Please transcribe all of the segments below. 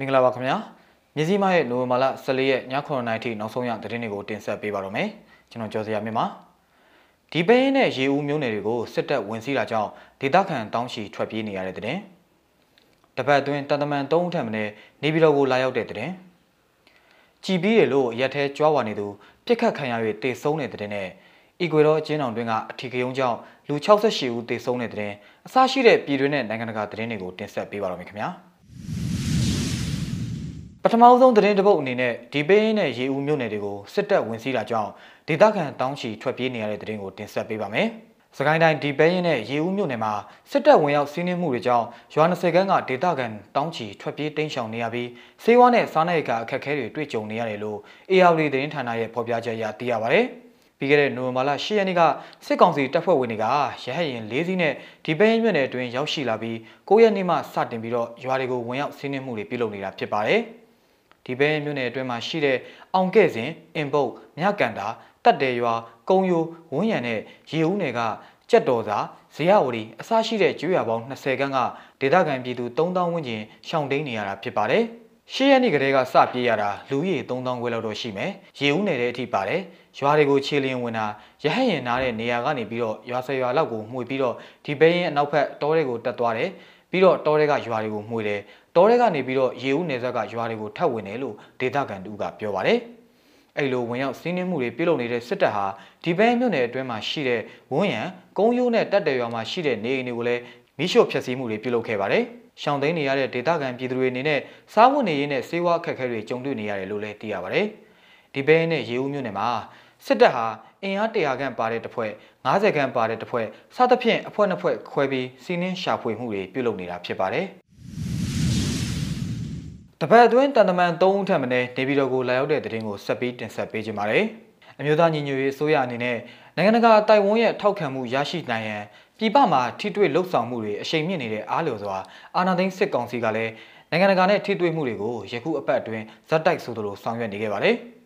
မင်္ဂလာပါခင်ဗျာမြစည်းမရဲ့နိုဝင်ဘာလ14ရက်ည9:00နာရီထိနောက်ဆုံးရသတင်းတွေကိုတင်ဆက်ပေးပါတော့မယ်ကျွန်တော်ကျော်စရာမြင့်ပါဒီပဲရင်နဲ့ရေဦးမျိုးနယ်တွေကိုစစ်တပ်ဝင်စီးတာကြောင့်ဒေသခံတောင်းချီထွက်ပြေးနေရတဲ့တဲ့တပတ်အတွင်းတန်တမန်3ဦးထံမှနေပြည်တော်ကိုလာရောက်တဲ့တဲ့ကြည်ပြီးတယ်လို့ရက်ထဲကြွားဝါနေသူပြစ်ခတ်ခံရ၍တေဆုံးတဲ့တဲ့နဲ့အီကွေဒေါအချင်းအောင်တွင်ကအထီကယုံကြောင့်လူ68ဦးတေဆုံးတဲ့တဲ့အစရှိတဲ့ပြည်တွင်းနဲ့နိုင်ငံတကာသတင်းတွေကိုတင်ဆက်ပေးပါတော့မယ်ခင်ဗျာ။ ပထမဆုံးသတင်းတစ်ပုတ်အနေနဲ့ဒီပေးင်းနဲ့ရေဦးမြို့နယ်တွေကိုစစ်တပ်ဝင်စီးတာကြောင့်ဒေသခံတောင်းချီထွက်ပြေးနေရတဲ့သတင်းကိုတင်ဆက်ပေးပါမယ်။စကိုင်းတိုင်းဒီပေးင်းနဲ့ရေဦးမြို့နယ်မှာစစ်တပ်ဝင်ရောက်စီးနင်းမှုတွေကြောင့်ရွာ20ခန်းကဒေသခံတောင်းချီထွက်ပြေးတိမ်းရှောင်နေရပြီးစေဝါနဲ့စားနပ်ရိက္ခာအခက်အခဲတွေတွေ့ကြုံနေရတယ်လို့ AR သတင်းဌာနရဲ့ဖော်ပြချက်အရသိရပါဗျ။ပြီးခဲ့တဲ့နိုဝင်ဘာလ10ရက်နေ့ကစစ်ကောင်စီတပ်ဖွဲ့ဝင်တွေကရဟတ်ရင်၄စီးနဲ့ဒီပဲရင်မြို့နယ်အတွင်းရောက်ရှိလာပြီး9ရက်နေ့မှစတင်ပြီးတော့ရွာတွေကိုဝင်ရောက်စီးနင်းမှုတွေပြုလုပ်နေတာဖြစ်ပါတယ်။ ဒီဘဲမြို့နယ်အတွင်းမှာရှိတဲ့အောင်ကဲ့စဉ်အင်ပုတ်မြကန်တာတက်တယ်ရွာကုံယိုဝန်းရံနဲ့ရေဦးနယ်ကကြက်တော်စာဇေယဝတီအစရှိတဲ့ကျွေးရပေါင်း20ခန်းကဒေသခံပြည်သူ3000ဝန်းကျင်ရှောင်တိန်နေရတာဖြစ်ပါတယ်။ရှေ့ရက်နေ့ကတည်းကစပြေးရတာလူကြီး3000ခွဲလောက်တော့ရှိမယ်။ရေဦးနယ်တဲ့အထိပါတယ်။ရွာတွေကိုခြေလျင်ဝင်တာရဟတ်ရင်နားတဲ့နေရာကနေပြီးတော့ရွာဆယ်ရွာလောက်ကိုမှွေပြီးတော့ဒီဘဲရင်အနောက်ဘက်တောတွေကိုတက်သွားတယ်။ပြီးတော့တောတွေကရွာတွေကိုမှွေတယ် တောထဲကနေပြီးတော့ရေဦးနယ်စပ်ကရွာတွေကိုထပ်ဝင်တယ်လို့ဒေသခံတူကပြောပါတယ်။အဲ့လိုဝင်ရောက်စီးနင်းမှုတွေပြုလုပ်နေတဲ့စစ်တပ်ဟာဒီဘဲမြို့နယ်အတွင်းမှာရှိတဲ့ဝန်းရံကုန်းရိုးနဲ့တက်တယ်ရွာမှာရှိတဲ့နေအိမ်တွေကိုလည်းမိရှို့ဖျက်ဆီးမှုတွေပြုလုပ်ခဲ့ပါတယ်။ရှောင်းသိမ်းနေရတဲ့ဒေသခံပြည်သူတွေအနေနဲ့စားဝတ်နေရေးနဲ့စေဝါအခက်အခဲတွေကြုံတွေ့နေရတယ်လို့လည်းသိရပါတယ်။ဒီဘဲနဲ့ရေဦးမြို့နယ်မှာစစ်တပ်ဟာအင်အား100ခန့်ပါတဲ့တစ်ဖွဲ့90ခန့်ပါတဲ့တစ်ဖွဲ့စသဖြင့်အဖွဲ့နှစ်ဖွဲ့ခွဲပြီးစီးနင်းရှာဖွေမှုတွေပြုလုပ်နေတာဖြစ်ပါတယ်။ တပတ်အတွင်းတန်တမန်3ဦးထပ်မံနေပြည်တော်ကိုလာရောက်တဲ့တဲ့တင်ကိုဆက်ပြီးတင်ဆက်ပေးကြပါမယ်။အမျိုးသားညီညွတ်ရေးအစိုးရအနေနဲ့နိုင်ငံတကာတိုင်ဝမ်ရဲ့ထောက်ခံမှုရရှိနိုင်ရန်ပြည်ပမှာထိတွေ့လှုပ်ဆောင်မှုတွေအရှိန်မြင့်နေတဲ့အားလျော်စွာအာဏာသိမ်းစစ်ကောင်စီကလည်းနိုင်ငံတကာနဲ့ထိတွေ့မှုတွေကိုယခုအပတ်အတွင်းဇက်တိုက်ဆိုသလိုဆောင်ရွက်နေခဲ့ပါတယ်။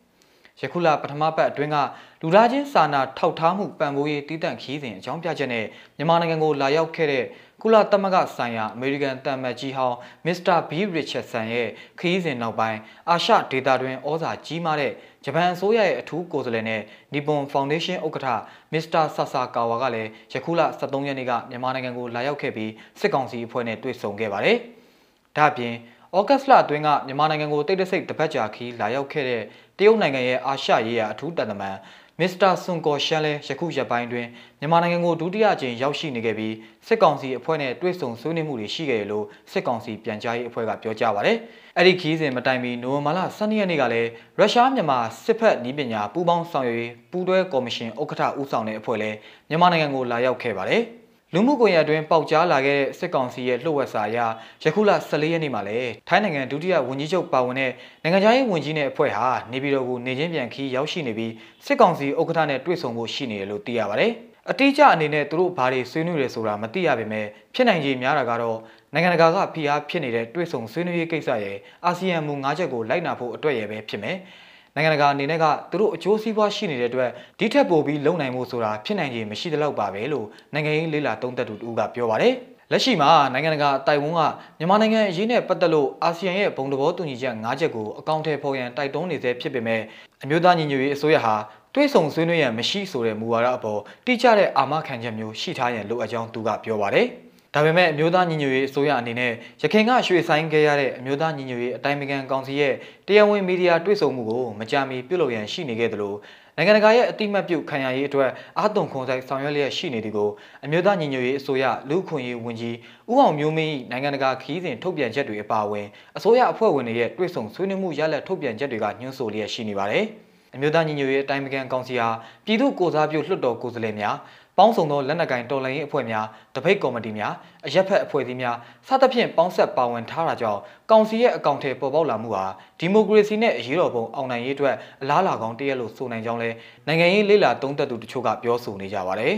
ယခုလပထမပတ်အတွင်းကလူသားချင်းစာနာထောက်ထားမှုပံ့ပိုးရေးတည်တံ့ခီးစဉ်အကြောင်းပြချက်နဲ့မြန်မာနိုင်ငံကိုလာရောက်ခဲ့တဲ့ကုလသမဂ္ဂဆိုင်ရာအမေရိကန်တမ်မတ်ကြီးဟောင်းမစ္စတာဘီရစ်ချက်ဆန်ရဲ့ခရီးစဉ်နောက်ပိုင်းအာရှဒေတာတွင်ဩဇာကြီးမားတဲ့ဂျပန်အစိုးရရဲ့အထူးကိုယ်စားလှယ်နဲ့နီပွန်ဖောင်ဒေးရှင်းဥက္ကဋ္ဌမစ္စတာဆာဆာကာဝါကလည်းယခုလ23ရက်နေ့ကမြန်မာနိုင်ငံကိုလာရောက်ခဲ့ပြီးစစ်ကောင်စီအဖွဲ့နဲ့တွေ့ဆုံခဲ့ပါတယ်။ဒါ့အပြင်ဩဂတ်စ်လအတွင်းကမြန်မာနိုင်ငံကိုတိတ်တဆိတ်တပတ်ကြာခီးလာရောက်ခဲ့တဲ့ တရုတ်နိုင်ငံရဲ့အာရှရေးရာအထူးတန်တမန်မစ္စတာဆွန်ကောရှန်လည်းယခုရက်ပိုင်းတွင်မြန်မာနိုင်ငံကိုဒုတိယကြိမ်ရောက်ရှိနေခဲ့ပြီးစစ်ကောင်စီအဖွဲ့နဲ့တွေ့ဆုံဆွေးနွေးမှုတွေရှိခဲ့တယ်လို့စစ်ကောင်စီပြန်ကြားရေးအဖွဲ့ကပြောကြားပါတယ်။အဲ့ဒီခီးစဉ်မတိုင်မီနိုဝင်ဘာလ12ရက်နေ့ကလည်းရုရှားမြန်မာစစ်ဖက်နည်းပညာပူးပေါင်းဆောင်ရွက်ရေးပူးတွဲကော်မရှင်ဥက္ကဋ္ဌဦးဆောင်တဲ့အဖွဲ့လည်းမြန်မာနိုင်ငံကိုလာရောက်ခဲ့ပါတယ်။ လူမှုကွန်ရက်အတွင်းပေါက်ကြားလာခဲ့တဲ့စစ်ကောင်စီရဲ့လှုပ်ဝက်စာအရယခုလ14ရက်နေ့မှာလည်းထိုင်းနိုင်ငံဒုတိယဝန်ကြီးချုပ်ပါဝင်တဲ့နိုင်ငံခြားရေးဝန်ကြီးနဲ့အဖွဲ့ဟာနေပြည်တော်ကိုနေချင်းပြန်ခီးရောက်ရှိနေပြီးစစ်ကောင်စီဥက္ကဋ္ဌနဲ့တွေ့ဆုံဖို့ရှိနေတယ်လို့သိရပါတယ်။အတိအကျအနေနဲ့သူတို့ဘာတွေဆွေးနွေးရဆိုတာမသိရပေမဲ့ဖြစ်နိုင်ခြေများတာကတော့နိုင်ငံတကာကဖိအားဖြစ်နေတဲ့တွေ့ဆုံဆွေးနွေးရေးကိစ္စရဲ့အာဆီယံမူ၅ချက်ကိုလိုက်နာဖို့အတွက်ရပဲဖြစ်မယ်။ နိုင်ငံတကာအနေနဲ့ကသူတို့အကျိုးစီးပွားရှိနေတဲ့အတွက်ဒီထက်ပိုပြီးလုံနိုင်မှုဆိုတာဖြစ်နိုင်ခြေမရှိသလောက်ပါပဲလို့နိုင်ငံရေးလေးလာသုံးသပ်သူတူကပြောပါတယ်လက်ရှိမှာနိုင်ငံတကာတိုင်ဝမ်ကမြန်မာနိုင်ငံအရေးနဲ့ပတ်သက်လို့အာဆီယံရဲ့ဘုံသဘောတူညီချက်၅ချက်ကိုအကောင့်ထဲဖော်ရန်တိုက်တွန်းနေသေးဖြစ်ပေမဲ့အမျိုးသားညီညွတ်ရေးအစိုးရဟာတွဲဆောင်ဆွေးနွေးရန်မရှိဆိုတဲ့မူဝါဒအပေါ်တိကျတဲ့အာမခံချက်မျိုးရှိထားရန်လိုအပ်ကြောင်းသူကပြောပါတယ်။ ဒါပေမဲ့အမျိုးသားညီညွတ်ရေးအစိုးရအနေနဲ့ရခိုင်ကရွှေဆိုင်ခဲ့ရတဲ့အမျိုးသားညီညွတ်ရေးအတိုင်းအမြံကောင်စီရဲ့တရားဝင်မီဒီယာတွေ့ဆုံမှုကိုမကြာမီပြုလုပ်ရန်ရှိနေခဲ့သလိုနိုင်ငံတကာရဲ့အတိမတ်ပြုခံရရေးအတွက်အာသွန်ခွန်ဆိုင်ဆောင်ရွက်လျက်ရှိနေသည်ကိုအမျိုးသားညီညွတ်ရေးအစိုးရလူခွင့်ရေးဝန်ကြီးဦးအောင်မျိုးမင်းနိုင်ငံတကာခီးစဉ်ထုတ်ပြန်ချက်တွေအပါအဝင်အစိုးရအဖွဲ့ဝင်တွေရဲ့တွေ့ဆုံဆွေးနွေးမှုရလဒ်ထုတ်ပြန်ချက်တွေကညွှန်းဆိုလျက်ရှိနေပါတယ်။အမျိုးသားညီညွတ်ရေးအတိုင်းအမြံကောင်စီဟာပြည်သူ့ကိုစားပြုလွှတ်တော်ကိုယ်စားလှယ်များ ပေါင်းစုံသောလက်နက်ကင်တော်လှန်ရေးအဖွဲ့များတပိတ်ကော်မတီများအရက်ဖက်အဖွဲ့အစည်းများစသဖြင့်ပေါင်းဆက်ပါဝင်ထားတာကြောင့်ကောင်စီရဲ့အကောင့်ထဲပေါ်ပေါက်လာမှုဟာဒီမိုကရေစီနဲ့အရေးတော်ပုံအောင်နိုင်ရေးအတွက်အလားအလာကောင်းတရက်လို့ဆိုနိုင်ကြောင်းလဲနိုင်ငံရေးလေလာသုံးသပ်သူတချို့ကပြောဆိုနေကြပါတယ်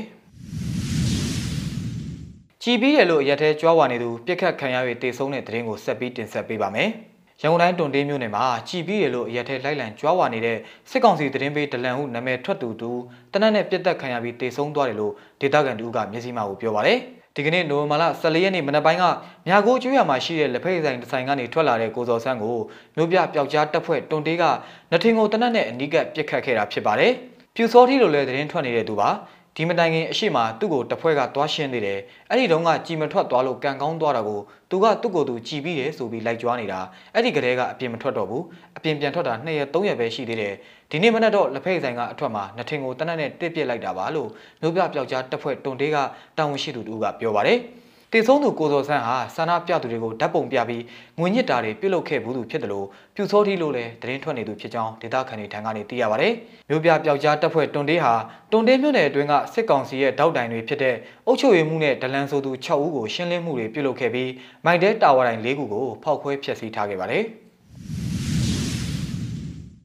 ကြည်ပြီးတယ်လို့ရက်ထဲကြွားဝါနေသူပြက်ခတ်ခံရ၍တေဆုံးတဲ့တဲ့ရင်ကိုဆက်ပြီးတင်ဆက်ပေးပါမယ်။ ရန်ကုန်တိုင်းတွန်တေးမြို့နယ်မှာကြည်ပြီးရလို့အရက်ထဲလိုက်လံကြွားဝါနေတဲ့စစ်ကောင်စီသတင်းပေးဒလန်ဟုနာမည်ထွက်သူတူတနက်နဲ့ပြက်တက်ခံရပြီးတေဆုံးသွားတယ်လို့ဒေသခံတူကမျက်စိမှကိုပြောပါတယ်ဒီကနေ့နိုဝင်ဘာလ14ရက်နေ့မနက်ပိုင်းကမြာကိုကျွော်မှာရှိတဲ့လက်ဖက်ဆိုင်တစ်ဆိုင်ကနေထွက်လာတဲ့ကိုစော်ဆန်းကိုမြို့ပြပျောက်ကြားတပ်ဖွဲ့တွန်တေးကနှထင်ကိုတနက်နဲ့အနီးကပ်ပစ်ခတ်ခဲ့တာဖြစ်ပါတယ်။ပြူစောထီလိုလည်းသတင်းထွက်နေတဲ့သူပါ။ ဒီမတိုင်ခင်အရှိမသူ့ကိုတပ်ဖွဲ့ကတွားရှင်းနေတယ်။အဲ့ဒီတုန်းကကြည်မထွက်သွားလို့ကန်ကောင်းသွားတာကိုသူကသူ့ကိုယ်သူကြည်ပြီးတယ်ဆိုပြီးလိုက်ကြွားနေတာ။အဲ့ဒီကလေးကအပြင်မထွက်တော့ဘူး။အပြင်ပြန်ထွက်တာ2ရက်3ရက်ပဲရှိသေးတယ်။ဒီနေ့မနက်တော့လက်ဖက်ဆိုင်ကအထွက်မှာနှထင်ကိုတနက်နဲ့တစ်ပစ်လိုက်တာပါလို့မြို့ပြပျောက်ကြားတပ်ဖွဲ့တွန်တေးကတာဝန်ရှိသူတို့ကပြောပါတယ်။ တေဆုံးသူကိုစောဆန်းဟာဆန္ဒပြသူတွေကိုဓာတ်ပုံပြပြီးငွေညစ်တာတွေပြုတ်လုခဲ့ဘူးသူဖြစ်တယ်လို့ပြူစောထီလို့လည်းသတင်းထွက်နေသူဖြစ်ကြောင်းဒေသခံတွေထံကနေသိရပါဗျ။မြို့ပြပျောက်ကြားတပ်ဖွဲ့တွန်တေးဟာတွန်တေးမြို့နယ်အတွင်းကစစ်ကောင်စီရဲ့တောက်တိုင်တွေဖြစ်တဲ့အုပ်ချုပ်ရေးမှုနဲ့ဒလန်ဆိုသူ6ဦးကိုရှင်းလင်းမှုတွေပြုတ်လုခဲ့ပြီးမိုက်တဲတာဝါတိုင်၄ခုကိုဖောက်ခွဲဖျက်ဆီးထားခဲ့ပါတယ်။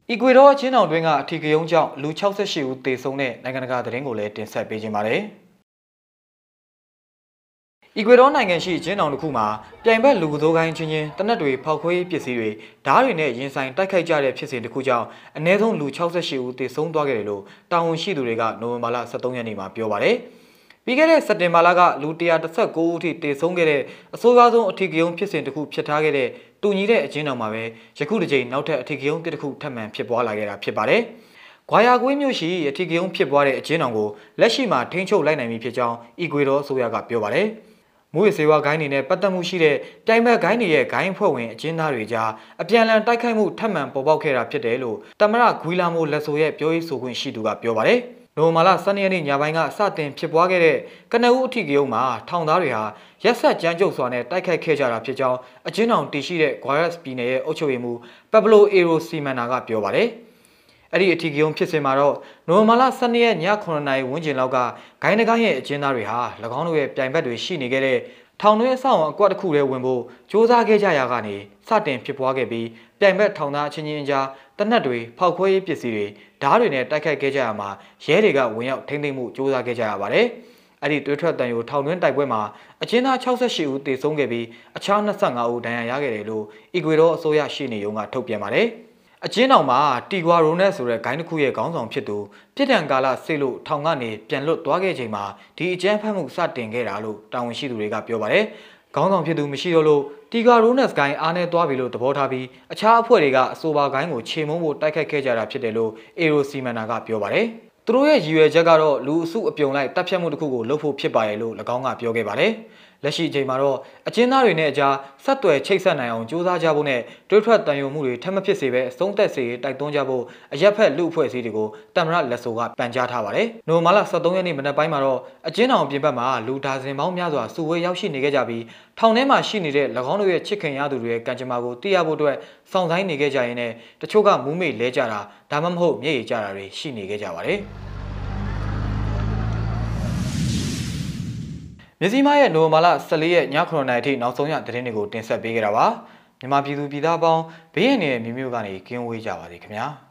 အီကွေဒေါအချင်းအောင်တွင်းကအထီကယုံကြောင့်လူ68ဦးသေဆုံးတဲ့နိုင်ငံတကာသတင်းကိုလည်းတင်ဆက်ပေးခြင်းပါတယ်။။ အီကွေဒေါနိုင်ငံရှိကျင်းတောင်တစ်ခုမှာပြိုင်ဘက်လူကစိုးကိုင်းချင်းချင်းတနက်တွေဖောက်ခွဲပစ္စည်းတွေဓားတွေနဲ့ရင်ဆိုင်တိုက်ခိုက်ကြတဲ့ဖြစ်စဉ်တစ်ခုကြောင့်အနည်းဆုံးလူ68ဦးသေဆုံးသွားခဲ့တယ်လို့တာဝန်ရှိသူတွေကနိုဝင်ဘာလ23ရက်နေ့မှာပြောပါတယ်။ပြီးခဲ့တဲ့စက်တင်ဘာလကလူ139ဦးထိတေဆုံးခဲ့တဲ့အဆိုးရွားဆုံးအထီးကယုံဖြစ်စဉ်တစ်ခုဖြစ်ထားခဲ့တဲ့တူညီတဲ့အချင်းတော်မှာပဲယခုတစ်ကြိမ်နောက်ထပ်အထီးကယုံတစ်ခုထပ်မံဖြစ်ပွားလာခဲ့တာဖြစ်ပါတယ်။ဂွာယာကွေးမြို့ရှိအထီးကယုံဖြစ်ပွားတဲ့အချင်းတော်ကိုလက်ရှိမှာထိန်းချုပ်လိုက်နိုင်ပြီဖြစ်ကြောင်းအီကွေဒေါအစိုးရကပြောပါတယ်။ မူရစေဝါဂိုင်းတွေနဲ့ပတ်သက်မှုရှိတဲ့တိုင်ဘက်ဂိုင်းတွေရဲ့ဂိုင်းဖွဲ့ဝင်အကျဉ်းသားတွေကြားအပြန်အလှန်တိုက်ခိုက်မှုထပ်မံပေါ်ပေါက်ခဲ့တာဖြစ်တယ်လို့တမရဂွီလာမိုလက်ဆိုရဲ့ပြောရေးဆိုခွင့်ရှိသူကပြောပါတယ်။နိုမာလာ12ရက်နေ့ညပိုင်းကစတင်ဖြစ်ပွားခဲ့တဲ့ကနဦးအထီကယုံမှာထောင်သားတွေဟာရက်ဆက်ကြမ်းကြုတ်စွာနဲ့တိုက်ခိုက်ခဲ့ကြတာဖြစ်ကြောင်းအကျဉ်းထောင်တည်ရှိတဲ့ Guayas ပြည်နယ်ရဲ့အုပ်ချုပ်ရေးမှူး Pablo Ero Simana ကပြောပါတယ်။ အဲ့ဒီအထီးကယုံဖြစ်စင်မှာတော့နိုဝင်ဘာလ12ရက်ည9နာရီဝန်းကျင်လောက်ကဂိုင်းနဂိုင်းရဲ့အကျဉ်းသားတွေဟာ၎င်းတို့ရဲ့ပြိုင်ဘက်တွေရှိနေခဲ့တဲ့ထောင်တွင်းအဆောက်အအကွက်တစ်ခုထဲဝင်ဖို့စ조사ခဲ့ကြရာကနေစတင်ဖြစ်ပွားခဲ့ပြီးပြိုင်ဘက်ထောင်သားအချင်းချင်းကြားတနက်တွေဖောက်ခွဲရေးပစ္စည်းတွေဓားတွေနဲ့တိုက်ခိုက်ခဲ့ကြရမှာရဲတွေကဝင်ရောက်ထိန်းသိမ်းမှုစ조사ခဲ့ကြရပါတယ်။အဲ့ဒီတွေးထွက်တန်ယိုထောင်တွင်းတိုက်ပွဲမှာအကျဉ်းသား68ဦးသေဆုံးခဲ့ပြီးအခြား25ဦးဒဏ်ရာရခဲ့တယ်လို့အီကွေဒေါအစိုးရရှိနေရုံကထုတ်ပြန်ပါတယ်။ အချင်းတော်မှာတီဂွာရိုနက်ဆိုတဲ့ဂိုင်းတစ်ခုရဲ့ခေါင်းဆောင်ဖြစ်သူပြစ်ဒဏ်ကာလဆေးလို့ထောင်ကနေပြန်လွတ်သွားခဲ့ချိန်မှာဒီအကြမ်းဖက်မှုစတင်ခဲ့တာလို့တာဝန်ရှိသူတွေကပြောပါတယ်။ခေါင်းဆောင်ဖြစ်သူမရှိတော့လို့တီဂွာရိုနက်ဂိုင်းအားနဲ့သွားပြီလို့သဘောထားပြီးအခြားအဖွဲ့တွေကအဆိုပါဂိုင်းကိုခြေမုံဖို့တိုက်ခတ်ခဲ့ကြတာဖြစ်တယ်လို့အေရိုစီမန်နာကပြောပါတယ်။သူတို့ရဲ့ရည်ရွယ်ချက်ကတော့လူအစုအပြုံလိုက်တပ်ဖြတ်မှုတစ်ခုကိုလုပ်ဖို့ဖြစ်ပါရဲ့လို့၎င်းကပြောခဲ့ပါတယ်။ လက်ရှိအချိန်မှာတော့အကျဉ်းသားတွေနဲ့အကြားဆက်သွယ်ချိတ်ဆက်နိုင်အောင်ကြိုးစားကြဖို့နဲ့တွေးထွက်တန်ယုံမှုတွေထပ်မဖြစ်စေဘဲအဆုံးသက်စေတိုက်တွန်းကြဖို့အရက်ဖက်လူအဖွဲ့အစည်းတွေကိုတမရလက်ဆိုကပန်ကြားထားပါတယ်။နိုမာလာ23ရက်နေ့မနက်ပိုင်းမှာတော့အကျဉ်းတော်ပြင်ပမှာလူဒါဇင်ပေါင်းများစွာစုဝေးရောက်ရှိနေကြကြပြီးထောင်ထဲမှာရှိနေတဲ့၎င်းတို့ရဲ့ချစ်ခင်ရသူတွေရဲ့ကံကြမ္မာကိုသိရဖို့အတွက်စောင့်ဆိုင်နေကြကြရင်နဲ့တချို့ကမူးမေ့လဲကြတာဒါမှမဟုတ်မျက်ရည်ကျတာတွေရှိနေကြကြပါတယ်။ မြစည်းမရဲ့နိုဝင်ဘာလ14ရက်ည9:00နာရီထိနောက်ဆုံးရသတင်းတွေကိုတင်ဆက်ပေးကြတာပါမြန်မာပြည်သူပြည်သားပေါင်းဘေးရန်ရဲ့မြို့မြို့ကနေကင်းဝေးကြပါစေခင်ဗျာ။